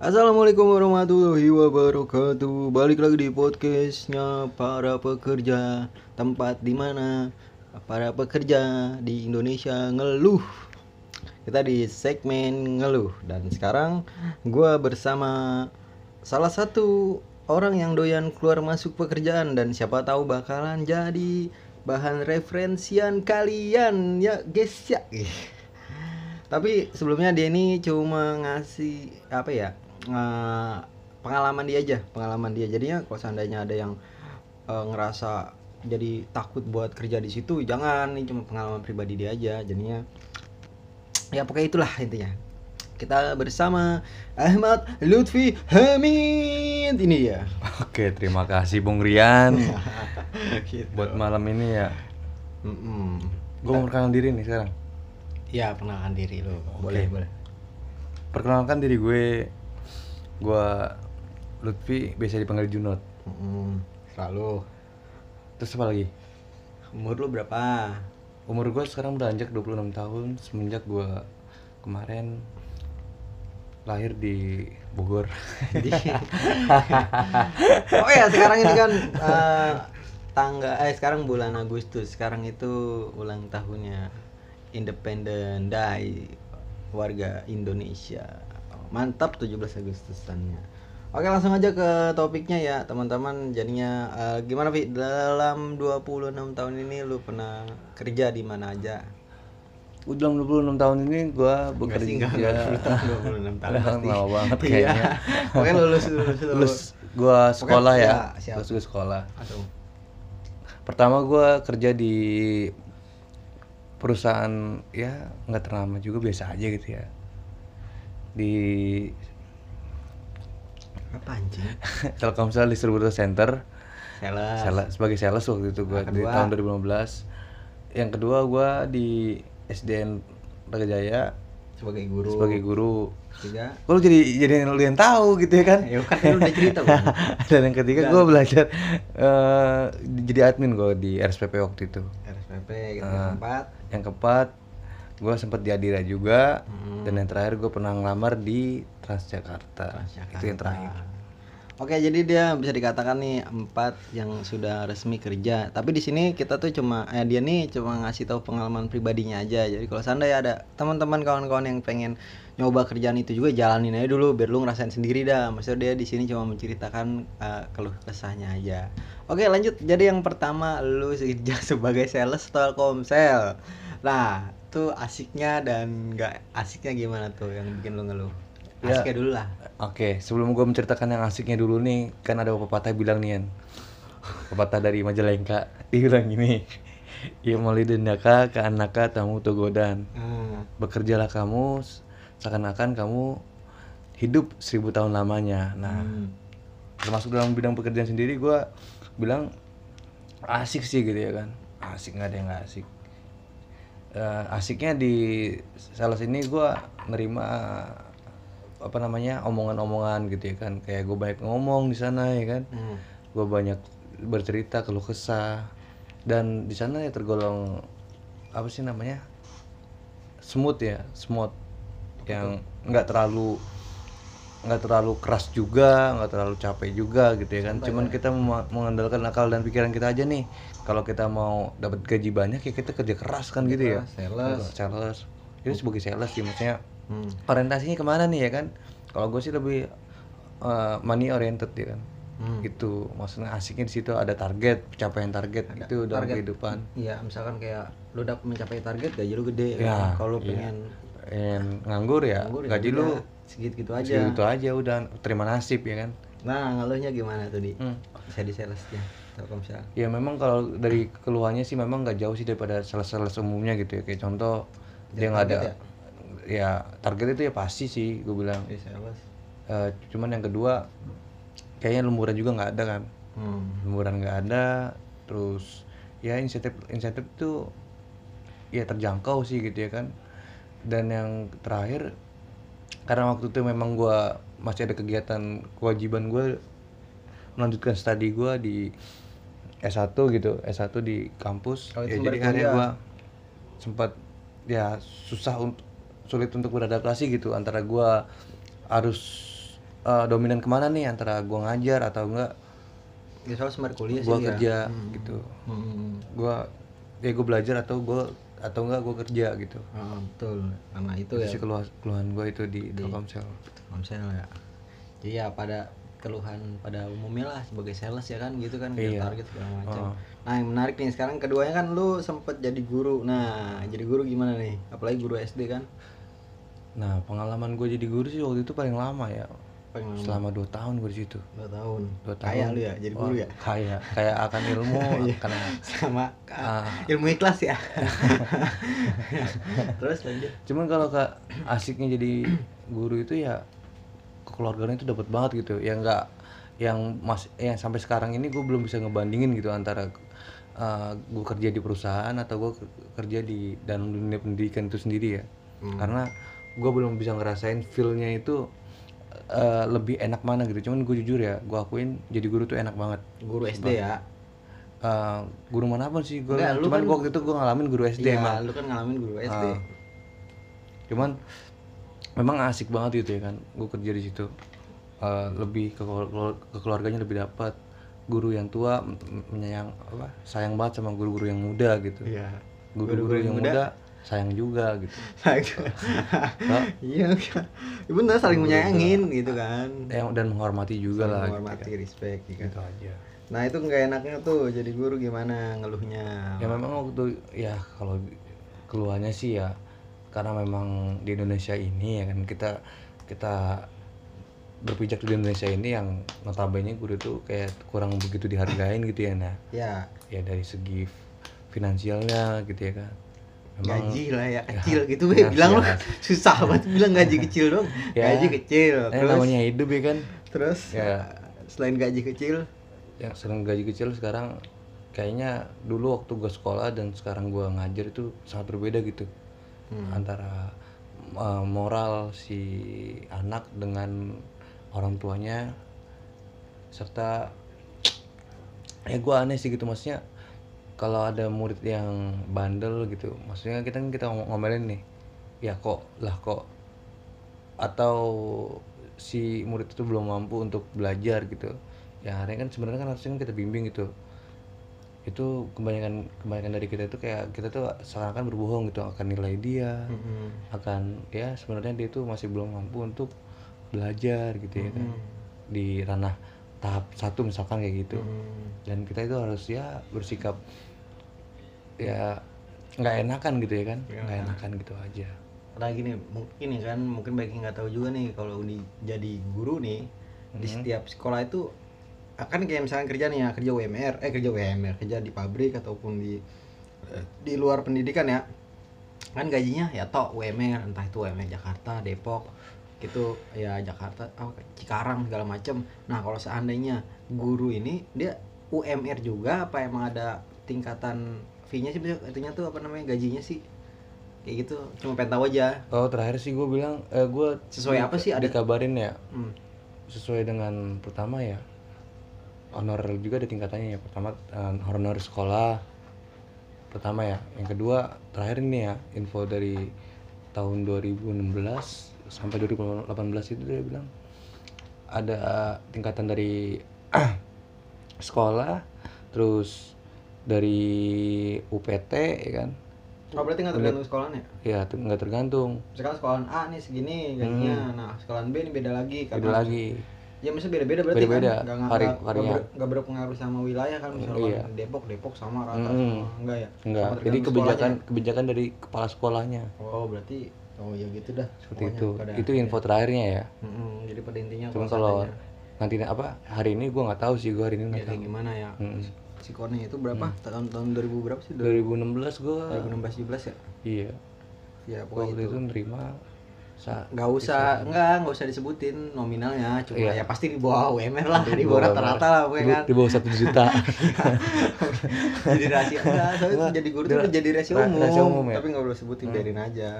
Assalamualaikum warahmatullahi wabarakatuh. Balik lagi di podcastnya para pekerja, tempat di mana para pekerja di Indonesia ngeluh. Kita di segmen ngeluh dan sekarang gua bersama salah satu orang yang doyan keluar masuk pekerjaan dan siapa tahu bakalan jadi bahan referensian kalian ya guys ya. Tapi sebelumnya dia ini cuma ngasih apa ya eh, pengalaman dia aja, pengalaman dia. Jadinya kalau seandainya ada yang eh, ngerasa jadi takut buat kerja di situ, jangan. Ini cuma pengalaman pribadi dia aja. Jadinya ya pokoknya itulah intinya. Kita bersama Ahmad Lutfi Hamid ini ya. Oke, terima kasih Bung Rian Gitu. buat malam ini ya. Mm-mm. Gue mau perkenalkan diri nih sekarang. Ya perkenalkan diri lo. Boleh, boleh. Perkenalkan diri gue, gue Lutfi, biasa dipanggil Junot. Mm-mm. Selalu. Terus apa lagi? Umur lu berapa? Umur gue sekarang udah anjak 26 tahun semenjak gue kemarin lahir di Bogor. Oh ya sekarang ini kan eh, tangga eh sekarang bulan Agustus sekarang itu ulang tahunnya Independent Day warga Indonesia mantap 17 Agustusannya Oke langsung aja ke topiknya ya teman-teman jadinya eh, gimana Vi dalam 26 tahun ini lu pernah kerja di mana aja Udah 26 tahun ini gue Enggak sih, bekerja. enggak, enggak 26 tahun pasti. lama banget Iya. kayaknya. Pokoknya lulus lulus lulus. Lulus gue sekolah Pokoknya- ya. ya, siap. Lulus gue sekolah. Langsung. Pertama gue kerja di perusahaan ya nggak ternama juga biasa aja gitu ya di Apa anjing? Telkomsel Distributor Center Sales. sales, sebagai sales waktu itu gue Nah, di tahun 2015 yang kedua gue di SDN Raga Jaya sebagai guru. sebagai guru Tiga. Kok lu jadi jadi lu yang tahu gitu ya kan Ya kan lu udah cerita dan yang ketiga gue belajar eh, jadi admin gue di RSPP waktu itu RSPP gitu Ah. keempat. yang keempat gue sempet di Adira juga Hmm. dan yang terakhir gue pernah ngelamar di Transjakarta. itu yang terakhir Oke, jadi dia bisa dikatakan nih empat yang sudah resmi kerja. Tapi di sini kita tuh cuma eh dia nih cuma ngasih tahu pengalaman pribadinya aja. Jadi kalau seandainya ada teman-teman kawan-kawan yang pengen nyoba kerjaan itu juga jalanin aja dulu biar lu ngerasain sendiri dah. Maksudnya dia di sini cuma menceritakan eh, keluh kesahnya aja. Oke, lanjut. Jadi yang pertama lu kerja sebagai sales Telkomsel. Nah, tuh asiknya dan nggak asiknya gimana tuh yang bikin lu ngeluh? Ya. Asiknya dulu lah. Oke, sebelum gue menceritakan yang asiknya dulu nih, kan ada pepatah bilang nih. Pepatah dari Majalengka, dia bilang gini, Ya malidendaka ke anaka tamu togodan. Hmm. Bekerjalah kamu seakan-akan kamu hidup seribu tahun lamanya. Nah, Hmm. termasuk dalam bidang pekerjaan sendiri gue bilang asik sih gitu ya kan. Asik nggak ada yang nggak asik. Eh, asiknya di sales ini gue nerima apa namanya omongan-omongan gitu ya kan. Kayak gue banyak ngomong di sana ya kan. Hmm. gue banyak bercerita keluh kesah. Dan di sana ya tergolong apa sih namanya smooth ya smooth. Yang nggak terlalu nggak terlalu keras juga nggak terlalu capek juga gitu ya kan cuman kita mema- mengandalkan akal dan pikiran kita aja nih kalau kita mau dapat gaji banyak ya kita kerja keras kan gitu ya sales. sales itu sebagai sales sih maksudnya Hmm. orientasinya ke mana nih ya kan kalau gue sih lebih uh, money oriented ya kan Hmm. gitu maksudnya asiknya di situ ada target pencapaian target itu dalam target. kehidupan Iya, misalkan kayak lu udah mencapai target gaji lu gede. Ya, Kalau lu iya. pengen yang nganggur ya nganggur ya gaji udah, lu segitu-gitu aja. segitu aja udah terima nasib ya kan Nah, ngeluhnya gimana tuh di? Hmm. Bisa di salesnya Telkomsel. ya memang kalau dari keluhannya sih memang nggak jauh sih daripada sales-sales umumnya gitu ya kayak contoh dia nggak ada target ya target itu ya pasti sih gue bilang sales. Eh, cuman yang kedua kayaknya lemburan juga nggak ada kan Hmm. lemburan nggak ada terus ya insentif insentif tuh ya terjangkau sih gitu ya kan dan yang terakhir karena waktu itu memang gua masih ada kegiatan kewajiban gue melanjutkan studi gua di S1 gitu S1 di kampus. Oh, ya jadi akhirnya gua sempat ya susah untuk sulit untuk beradaptasi gitu antara gua harus eh, dominan ke mana nih? Antara gua ngajar atau enggak? Ya soal kuliah gua sih ya. kerja gitu. Hmm. gua ya gua belajar atau gua atau enggak gua kerja gitu. Ah, betul. Karena itu itu ya. sih keluhan keluhan gua itu di Telkomsel. Telkomsel ya. Jadi ya pada keluhan pada umumnya lah sebagai sales ya kan gitu kan Iya. target segala macam. Oh. nah yang menarik nih sekarang keduanya kan lu sempet jadi guru. Nah jadi guru gimana nih? Apalagi guru SD kan? Nah pengalaman gue jadi guru sih waktu itu paling lama ya pengen selama 2 tahun gue di situ. Dua tahun. Dua tahun. kaya lu ya jadi guru ya? kaya. Kaya akan ilmu karena sama Ah. ilmu ikhlas ya? Terus lanjut. Cuman kalau kak asiknya jadi guru itu ya kekeluargaan itu dapat banget gitu. Ya enggak yang mas yang sampai sekarang ini gue belum bisa ngebandingin gitu antara gue kerja di perusahaan atau gue kerja di dalam dunia pendidikan itu sendiri ya. Karena gue belum bisa ngerasain feelnya itu eh, lebih enak mana gitu. Cuman gue jujur ya gue akuin jadi guru tuh enak banget. Guru SD ya? Eh, guru mana pun sih gue cuman kan- waktu itu gue ngalamin guru SD Iya, emang. lu kan ngalamin guru SD Ah. cuman memang asik banget gitu ya kan gue kerja di situ. Eh, lebih ke, ke keluarganya lebih dapat guru yang tua menyayang apa sayang banget sama guru-guru yang muda gitu. Iya. Guru-guru yang muda sayang juga gitu. Iya Ya bener saling menyayangin gitu kan. Yang dan menghormati juga lah gitu, menghormati respect gitu. gitu aja. Nah itu nggak enaknya tuh jadi guru gimana ngeluhnya? Ya memang waktu ya kalau keluarnya sih ya karena memang di Indonesia ini ya kan kita kita berpijak di Indonesia ini yang notabene guru tuh kayak kurang begitu dihargain gitu ya nah ya. Ya dari segi finansialnya gitu ya kan gaji lah ya kecil gitu ya, be bilang lo ya. susah banget bilang gaji kecil dong Ya. gaji kecil eh, terus namanya hidup ya kan terus Ya. selain gaji kecil yang sering gaji kecil sekarang kayaknya dulu waktu gue sekolah dan sekarang gue ngajar itu sangat berbeda gitu Hmm. antara uh, moral si anak dengan orang tuanya serta ya gue aneh sih gitu maksudnya kalau ada murid yang bandel gitu maksudnya kita kan kita ngom- ngomelin nih ya kok lah kok atau si murid itu belum mampu untuk belajar gitu ya akhirnya kan sebenarnya kan harusnya kan kita bimbing gitu itu kebanyakan kebanyakan dari kita itu kayak kita tuh seakan-akan berbohong gitu akan nilai dia Hmm. akan ya sebenarnya dia itu masih belum mampu untuk belajar gitu ya kan di ranah tahap satu misalkan kayak gitu Hmm. dan kita itu harus ya bersikap ya nggak enakan gitu ya kan? Nggak enakan gitu aja. Karena gini mungkin ya kan mungkin bagi nggak tahu juga nih kalau Uni jadi guru nih di setiap sekolah itu akan kayak misalkan kerja nih ya kerja UMR eh kerja UMR kerja di pabrik ataupun di eh, di luar pendidikan ya. Kan gajinya ya tok UMR entah itu UMR Jakarta Depok gitu ya Jakarta oh, Cikarang segala macem. Nah kalau seandainya guru ini dia UMR juga apa emang ada tingkatan fee-nya sih artinya tuh apa namanya gajinya sih kayak gitu cuma pengen tahu aja oh terakhir sih gue bilang eh, gue Sesuai apa sih? Ada- dikabarin ya hmm. sesuai dengan pertama ya honor juga ada tingkatannya ya pertama eh, honor sekolah pertama ya yang kedua terakhir ini ya info dari tahun 2016 sampai 2018 itu dia bilang ada tingkatan dari sekolah terus dari UPT ya kan Oh berarti nggak tergantung sekolahnya? ya ter- nggak tergantung Misalkan sekolahan A nih segini gajinya, nah sekolahan B ini beda lagi. Hmm. beda lagi Ya maksudnya beda-beda berarti Beda-beda, kan? Nggak, nggak, vari- ber- nggak berpengaruh sama wilayah kan misalkan Iya. Depok Depok sama rata Mm-mm. semua enggak ya? enggak Sama jadi kebijakan sekolahnya. kebijakan dari kepala sekolahnya Oh berarti oh ya gitu dah. seperti itu pada- itu info terakhirnya ya Mm-mm, jadi pada intinya cuman kalau nanti apa hari ini gua nggak tahu sih gua hari ini ya nggak kayak tahu gimana ya? Mm. Si Kone itu berapa? Tahun tahun 2000 berapa sih? 2016 gua 2016 17 ya? iya Ya pokoknya waktu itu. itu nerima sa nggak usah nggak nggak usah disebutin nominalnya cuma Iya. ya pasti di bawah UMR lah di bawah rata-rata lah pokoknya kan di bawah satu juta jadi rahasia enggak soalnya Enggak, jadi guru udah jadi rahasia ra- umum, rahasia umum ya? tapi nggak boleh sebutin biarin aja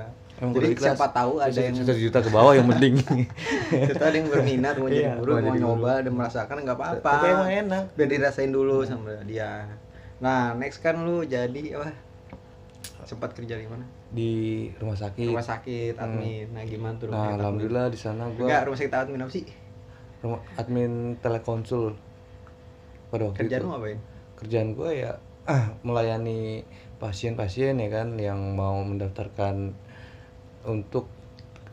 Emang jadi siapa tahu ada yang satu juta ke bawah yang penting. Kita ada yang berminat mau jadi Iya, guru mau mau jadi guru. nyoba dan merasakan nggak apa-apa. Tapi emang enak. Biar dirasain dulu sama dia. Nah next kan lu jadi apa? Sempat kerja di mana? Di rumah sakit. Rumah sakit admin. Nah gimana tuh nah alhamdulillah di sana gua enggak rumah sakit admin apa sih? Rumah admin telekonsul. Pada waktu Kerjaan itu. ngapain? kerjaan gue ya ah, melayani pasien-pasien ya kan yang mau mendaftarkan untuk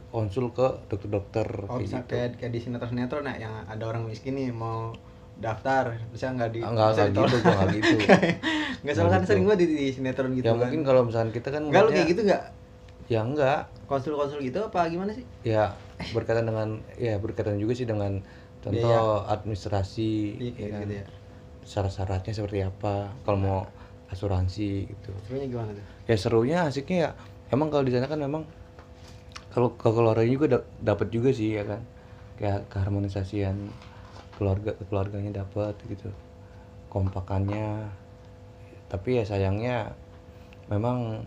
konsul ke dokter-dokter Oh, kayak bisa gitu. kayak kayak di sinetron-sinetron nah, yang ada orang miskin nih mau daftar bisa nggak di nggak nggak gitu nggak gitu nggak salah kan gitu. sering gua di, di sinetron gitu ya kan. mungkin kalau misalnya kita kan Enggak lu kayak gitu nggak? ya enggak Konsul-konsul gitu apa gimana sih? ya berkaitan dengan ya berkaitan juga sih dengan contoh administrasi Iya ya kayak kan. gitu ya. syarat-syaratnya seperti apa kalau mau asuransi gitu Sebenarnya gimana tuh? ya serunya asiknya ya emang kalau di sana kan memang kalau keluarganya juga da- dapat juga sih ya kan kayak keharmonisasian keluarga keluarganya dapat gitu kompakannya tapi ya sayangnya memang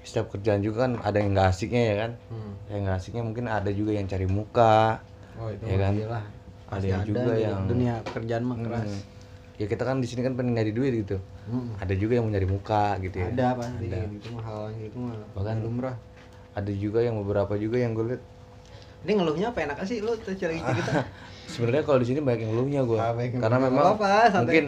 setiap kerjaan juga kan ada yang nggak asiknya ya kan Hmm. yang nggak asiknya mungkin ada juga yang cari muka Oh itu Ya kan? iyalah. Ada yang juga di yang- dunia pekerjaan mah keras. Hmm. ya kita kan di sini kan pengen nyari duit gitu Hmm. ada juga yang mau nyari muka gitu ya Ada pasti Ada. gitu mah hal yang gitu mah Bahkan- lumrah. Ada juga yang beberapa juga yang gue lihat Ini ngeluhnya apa? Enak sih lu tuh cerita kita? sebenarnya kalau di sini banyak yang ngeluhnya gue Ah, yang karena memang santai. mungkin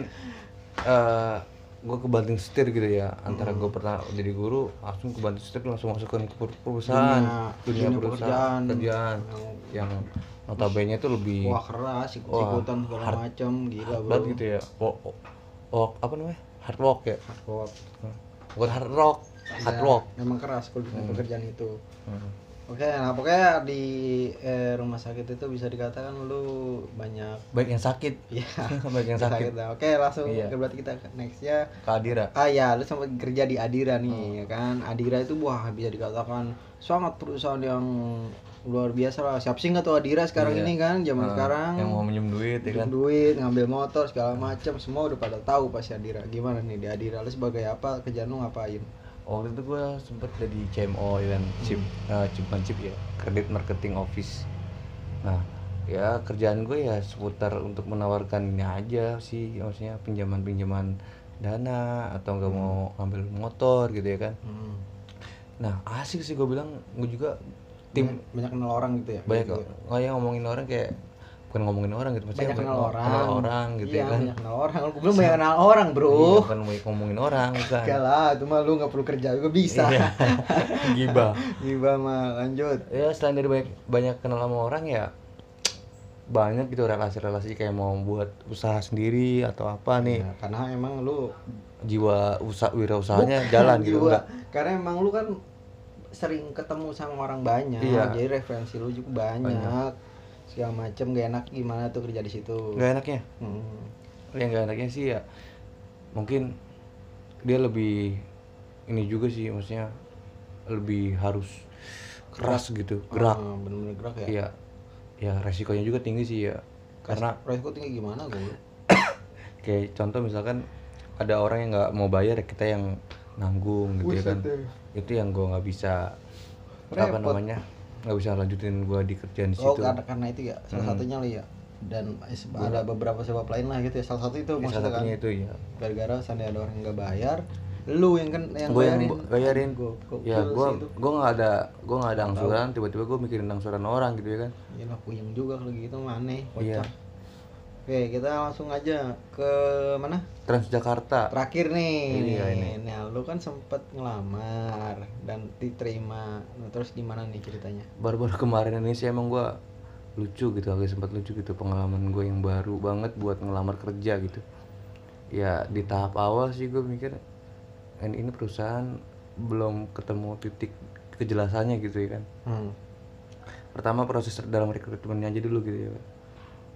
eh gue kebanting setir gitu ya. Antara gue pernah jadi guru langsung kebanting setir langsung masukkan ke per- perusahaan. Dunia- dunia, dunia perusahaan pekerjaan. kerjaan. Yang notabene itu lebih Wah keras, ikut Wah, ikutan segala hard- macam, gila bro. banget gitu ya. Work, work apa namanya? Hard work ya? Hard work. bukan hard rock hard Ya, work Emang keras kalau Hmm. pekerjaan itu. Hmm. Oke, nah pokoknya di eh, rumah sakit itu bisa dikatakan lu banyak baik yang sakit ya baik yang sakit lah. Oke, langsung Iya. ke berarti kita ke nextnya. keadira Ah ya, lu sempat kerja di Adira nih, Oh. ya kan? Adira itu wah bisa dikatakan sangat perusahaan yang luar biasa lah. Siap sih nggak tuh Adira sekarang Iya. ini kan, zaman Ah, sekarang. yang mau minjem duit ya kan duit, ngambil motor segala macam, semua udah pada tahu pasti Adira. Gimana nih di Adira? Lu sebagai apa? Kerjaan lu ngapain? Waktu itu gue sempet jadi CMO ya kan? Chip chip bukan chip ya. Credit marketing office. Nah ya kerjaan gue ya seputar untuk menawarkan ini aja sih. Maksudnya pinjaman pinjaman dana atau nggak mau ngambil motor gitu ya kan. Hmm. nah asik sih gue bilang. Gue juga tim banyak, banyak kenal orang gitu ya. banyak Gitu. nggak yang ngomongin orang kayak bukan ngomongin orang gitu maksudnya banyak kenal orang. kenal orang gitu iya, ya kan banyak kenal orang. Lu belum banyak kenal orang, Bro. Iya, bukan ngomongin orang bukan Enggak lah, itu mah lu nggak perlu kerja juga bisa. Iya. gibah Gimana mah lanjut. ya selain dari banyak banyak kenal sama orang ya banyak gitu relasi-relasi kayak mau buat usaha sendiri atau apa nih Ya, karena emang lu jiwa usaha wirausahanya jalan gitu Jiwa. enggak Karena emang lu kan sering ketemu sama orang banyak, Iya. jadi referensi lu juga banyak. Segala macem gak enak gimana tuh kerja di situ. nggak enaknya Hmm. yang nggak enaknya sih ya mungkin dia lebih ini juga sih maksudnya lebih harus keras gitu gerak Ah, bener-bener gerak ya. iya ya resikonya juga tinggi sih ya karena resiko tinggi gimana gue? kayak contoh misalkan ada orang yang nggak mau bayar ya kita yang nanggung gitu ya kan itu yang gue nggak bisa apa Repot. namanya nggak bisa lanjutin gue di kerjaan di Oh, situ karena karena itu ya, salah Hmm. satunya lu ya. Dan ada beberapa sebab lain lah gitu ya. Salah satu itu Ya, maksudnya salah kan. satunya itu ya Gara-gara seandainya ada orang nggak bayar, lu yang kan yang gue yang bayarin Gue, ya gue gue nggak ada gue nggak ada angsuran tiba-tiba gue mikirin angsuran orang gitu ya kan Iya lah puyeng juga kalau gitu aneh, Iya. Oke, kita langsung aja ke mana? Transjakarta Terakhir nih. Iya, ini. Nah, lu kan sempet ngelamar dan diterima. Nah, terus gimana nih ceritanya? baru-baru kemarin ini sih emang gue lucu gitu agak sempat lucu gitu pengalaman gue yang baru banget buat ngelamar kerja gitu ya di tahap awal sih gue mikir "And ini perusahaan belum ketemu titik kejelasannya gitu ya kan Hmm. pertama proses dalam rekrutmennya aja dulu gitu ya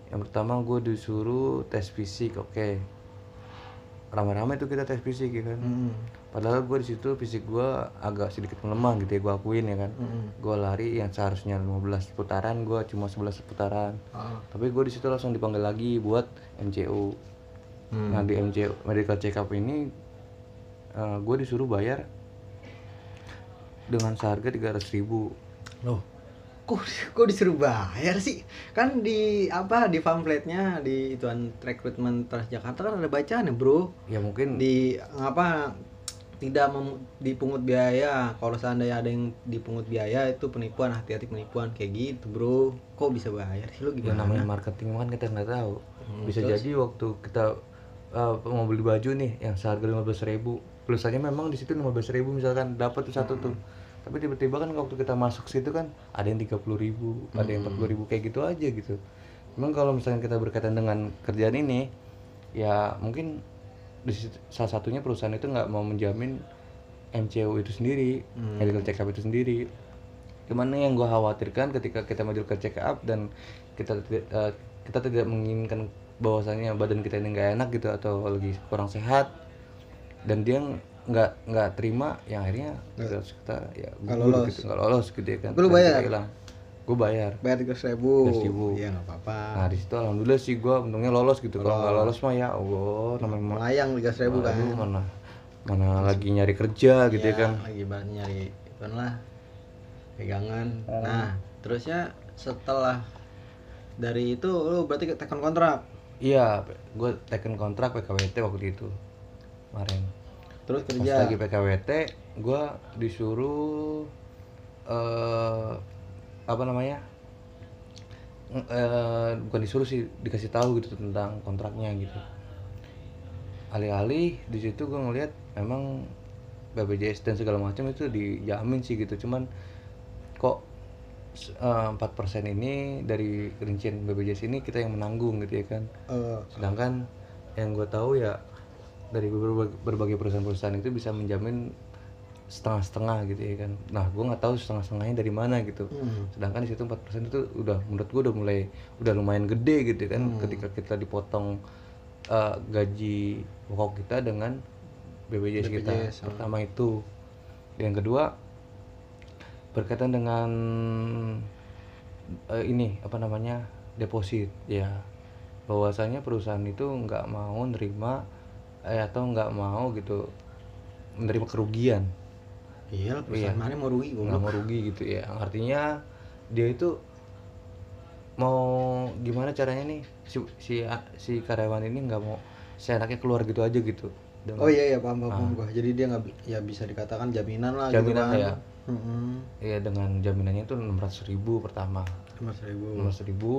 yang pertama gue disuruh tes fisik oke ramai-ramai tuh kita tes fisik ya kan Hmm. padahal gue di situ fisik gue agak sedikit melemah gitu ya gue akuin ya kan Hmm. gue lari yang seharusnya 15 putaran gue cuma 11 putaran Ah. tapi gue di situ langsung dipanggil lagi buat MCU Hmm. nah di MCU medical check up ini gue disuruh bayar dengan seharga 300.000 ribu Loh, kok kok disuruh bayar sih? Kan di apa di pamfletnya di ituan rekrutmen Transjakarta kan ada bacaan ya, Bro. ya mungkin. Di apa tidak mem- dipungut biaya. Kalau seandainya ada yang dipungut biaya itu penipuan hati-hati penipuan. Kayak gitu bro. Kok bisa bayar sih? Lu ya gimana? namanya marketing kan kita nggak tahu. Hmm, bisa terus? jadi waktu kita uh, mau beli baju nih yang seharga lima belas ribu. Tulisannya memang di situ lima belas ribu misalkan dapat tuh satu tuh tapi tiba-tiba kan waktu kita masuk situ kan ada yang tiga puluh ribu ada yang empat puluh ribu kayak gitu aja gitu. Memang kalau misalkan kita berkaitan dengan kerjaan ini ya mungkin di salah satunya perusahaan itu nggak mau menjamin MCU itu sendiri medical check up itu sendiri. Cuman yang gue khawatirkan ketika kita medical check up dan kita eh, kita tidak menginginkan bahwasannya badan kita ini nggak enak gitu atau lagi kurang sehat dan dia nggak nggak terima yang akhirnya kita, ya Nggak gugur lolos. gitu. Nggak lolos gitu ya kan. Lu bayar? hilang gue bayar. Bayar tiga ribu. 13.000. iya nggak apa-apa. Nah di situ alhamdulillah sih gue untungnya lolos gitu. Kalau nggak lolos. mah ya allah namanya melayang tiga ribu kan. Mana mana lagi nyari kerja gitu ya Iya, kan. lagi banget nyari kan lah pegangan. Nah. Terusnya setelah dari itu lu berarti tekan kontrak? Iya gue teken kontrak PKWT waktu itu kemarin terus pas kerja. lagi PKWT gue disuruh eh apa namanya eh, bukan disuruh sih dikasih tahu gitu tentang kontraknya gitu. Alih-alih di situ gue ngeliat memang BPJS dan segala macam itu dijamin sih gitu. Cuman kok eh, empat persen ini dari rincian BPJS ini kita yang menanggung gitu ya kan. Eh, sedangkan yang gue tahu ya dari berbagai, berbagai perusahaan-perusahaan itu bisa menjamin setengah-setengah gitu ya kan. Nah gue nggak tahu setengah-setengahnya dari mana gitu. Hmm. sedangkan di situ 4% itu udah menurut gue udah mulai udah lumayan gede gitu kan. Ketika kita dipotong eh, gaji pokok kita dengan BPJS, kita. BPJS, pertama itu. Yang kedua berkaitan dengan eh, ini apa namanya deposit ya. Bahwasanya perusahaan itu nggak mau nerima eh, atau nggak mau gitu menerima kerugian. Iya perusahaan mana mau rugi nggak mau rugi gitu ya. Artinya dia itu mau gimana caranya nih? Si si, si karyawan ini nggak mau seenaknya keluar gitu aja gitu. Dengan- oh iya iya paham paham, paham gua. Jadi dia nggak ya bisa dikatakan jaminan lah Jaminan gitu ya. kan Mm-mm. Iya dengan jaminannya itu 600.000 ribu pertama. Lima ribu. 600.000 ribu.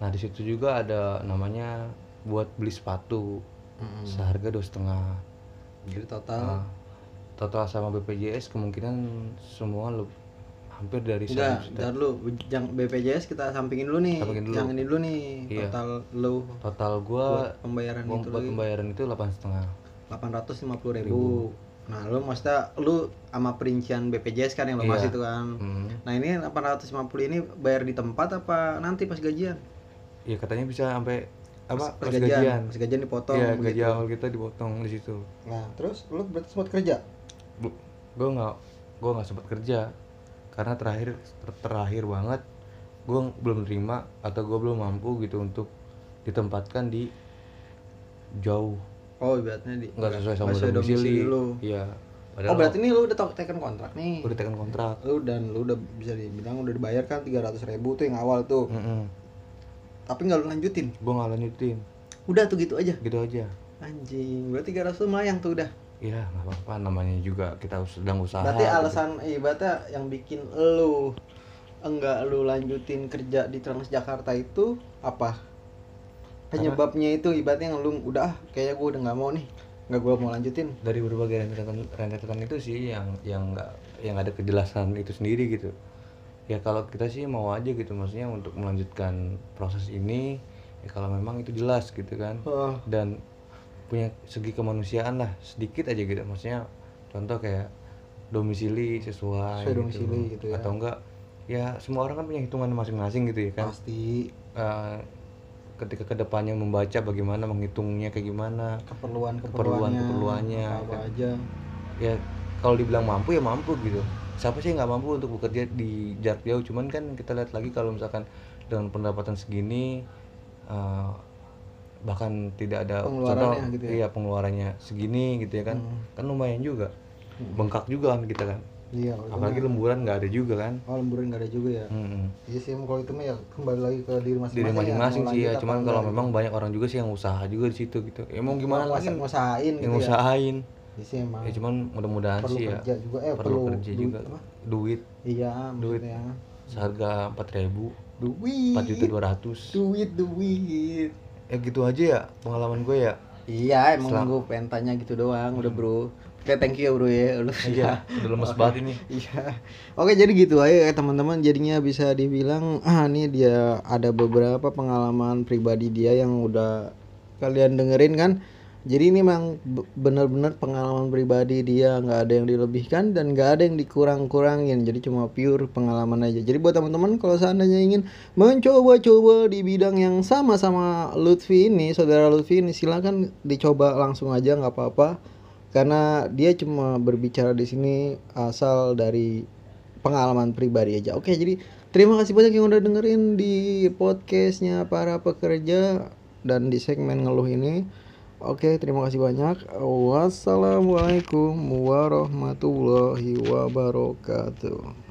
Nah di situ juga ada namanya buat beli sepatu Mm-mm. seharga dua setengah jadi total Nah, total sama BPJS kemungkinan semua le- hampir dari enggak 100 juta. dulu yang BPJS kita sampingin dulu nih Sampingin dulu. yang ini dulu nih Iya. total lu total gua buat pembayaran gua itu buat lagi pembayaran itu delapan setengah delapan ratus lima puluh ribu nah lu maksudnya lu sama perincian BPJS kan yang lu Iya. itu kan Hmm. nah ini 850 ini bayar di tempat apa nanti pas gajian ya katanya bisa sampai apa? Pas, pas gajian, gajian. Pas gajian dipotong Iya, begitu. gaji awal kita dipotong di situ. Nah terus lu berarti sempat kerja? Bu- gua nggak gua nggak sempat kerja. Karena terakhir ter- terakhir banget gua belum terima atau gua belum mampu gitu untuk ditempatkan di jauh. Oh ibaratnya di nggak sesuai sama domisili. lu. Iya. Oh berarti ini lu udah tekan kontrak nih? Udah tekan kontrak. Lu dan lu udah bisa dibilang udah dibayar kan 300 ribu tuh yang awal tuh. Mm-mm. Tapi nggak lu lanjutin. Gua nggak lanjutin. Udah tuh gitu aja. Gitu aja. Anjing berarti 300 tuh melayang tuh udah. Iya nggak apa-apa. Namanya juga kita sedang usaha berarti gitu. alasan eh, ibaratnya yang bikin lu enggak lu lanjutin kerja di Transjakarta itu apa? Penyebabnya itu ibaratnya yang lu udah ah kayaknya gua udah nggak mau nih. Nggak gua mau lanjutin. Dari berbagai rentetan rentetan itu sih yang yang nggak yang ada kejelasan itu sendiri gitu ya kalau kita sih mau aja gitu maksudnya untuk melanjutkan proses ini ya kalau memang itu jelas gitu kan. Oh, dan punya segi kemanusiaan lah sedikit aja gitu. Maksudnya contoh kayak domisili sesuai, Sesuai domisili gitu ya. atau enggak ya semua orang kan punya hitungan masing-masing gitu ya kan. Pasti. Eh, ketika ke depannya membaca bagaimana menghitungnya kayak gimana. Keperluan Keperluan- keperluannya keperluannya, apa kan. aja. Ya kalau dibilang mampu ya mampu gitu siapa sih yang nggak mampu untuk bekerja di jarak jauh? Cuman kan kita lihat lagi kalau misalkan dengan pendapatan segini eh, bahkan tidak ada Pengeluarannya gitu ya? iya pengeluarannya segini gitu ya kan? Hmm. kan lumayan juga. Bengkak juga kan kita kan? Iya apalagi lemburan nggak ada juga kan? Oh lemburan nggak ada juga ya? Mm-mm. iya sih kalau itu mah ya kembali lagi ke diri masing-masing diri masing-masing mau sih ya. cuman kalau memang banyak orang juga sih yang usaha juga di situ gitu. Ya mau gimana lagi ngusahain yang gitu ya? Usahain Ya sih emang ya cuman mudah-mudahan perlu sih ya kerja juga. Eh perlu, kerja duit juga. apa? duit. Iya Duit. maksudnya. Seharga empat ribu. Duit. Empat juta dua ratus. Duit duit. Ya gitu aja ya pengalaman gue ya. Iya emang Selam- gue pengen tanya gitu doang udah bro. Oke thank you ya bro ya. Lu iya udah lemes banget ini. Iya. Oke jadi gitu aja ya teman-teman. Jadinya bisa dibilang ah nih dia ada beberapa pengalaman pribadi dia yang udah kalian dengerin kan. Jadi ini memang be- bener-bener pengalaman pribadi dia nggak ada yang dilebihkan dan nggak ada yang dikurang-kurangin. Jadi cuma pure pengalaman aja. Jadi buat teman-teman kalau seandainya ingin mencoba-coba di bidang yang sama sama Lutfi ini, saudara Lutfi ini silakan dicoba langsung aja nggak apa-apa karena dia cuma berbicara di sini asal dari pengalaman pribadi aja. Oke, jadi terima kasih banyak yang udah dengerin di podcastnya para pekerja dan di segmen ngeluh ini. Oke, terima kasih banyak. Wassalamualaikum warahmatullahi wabarakatuh.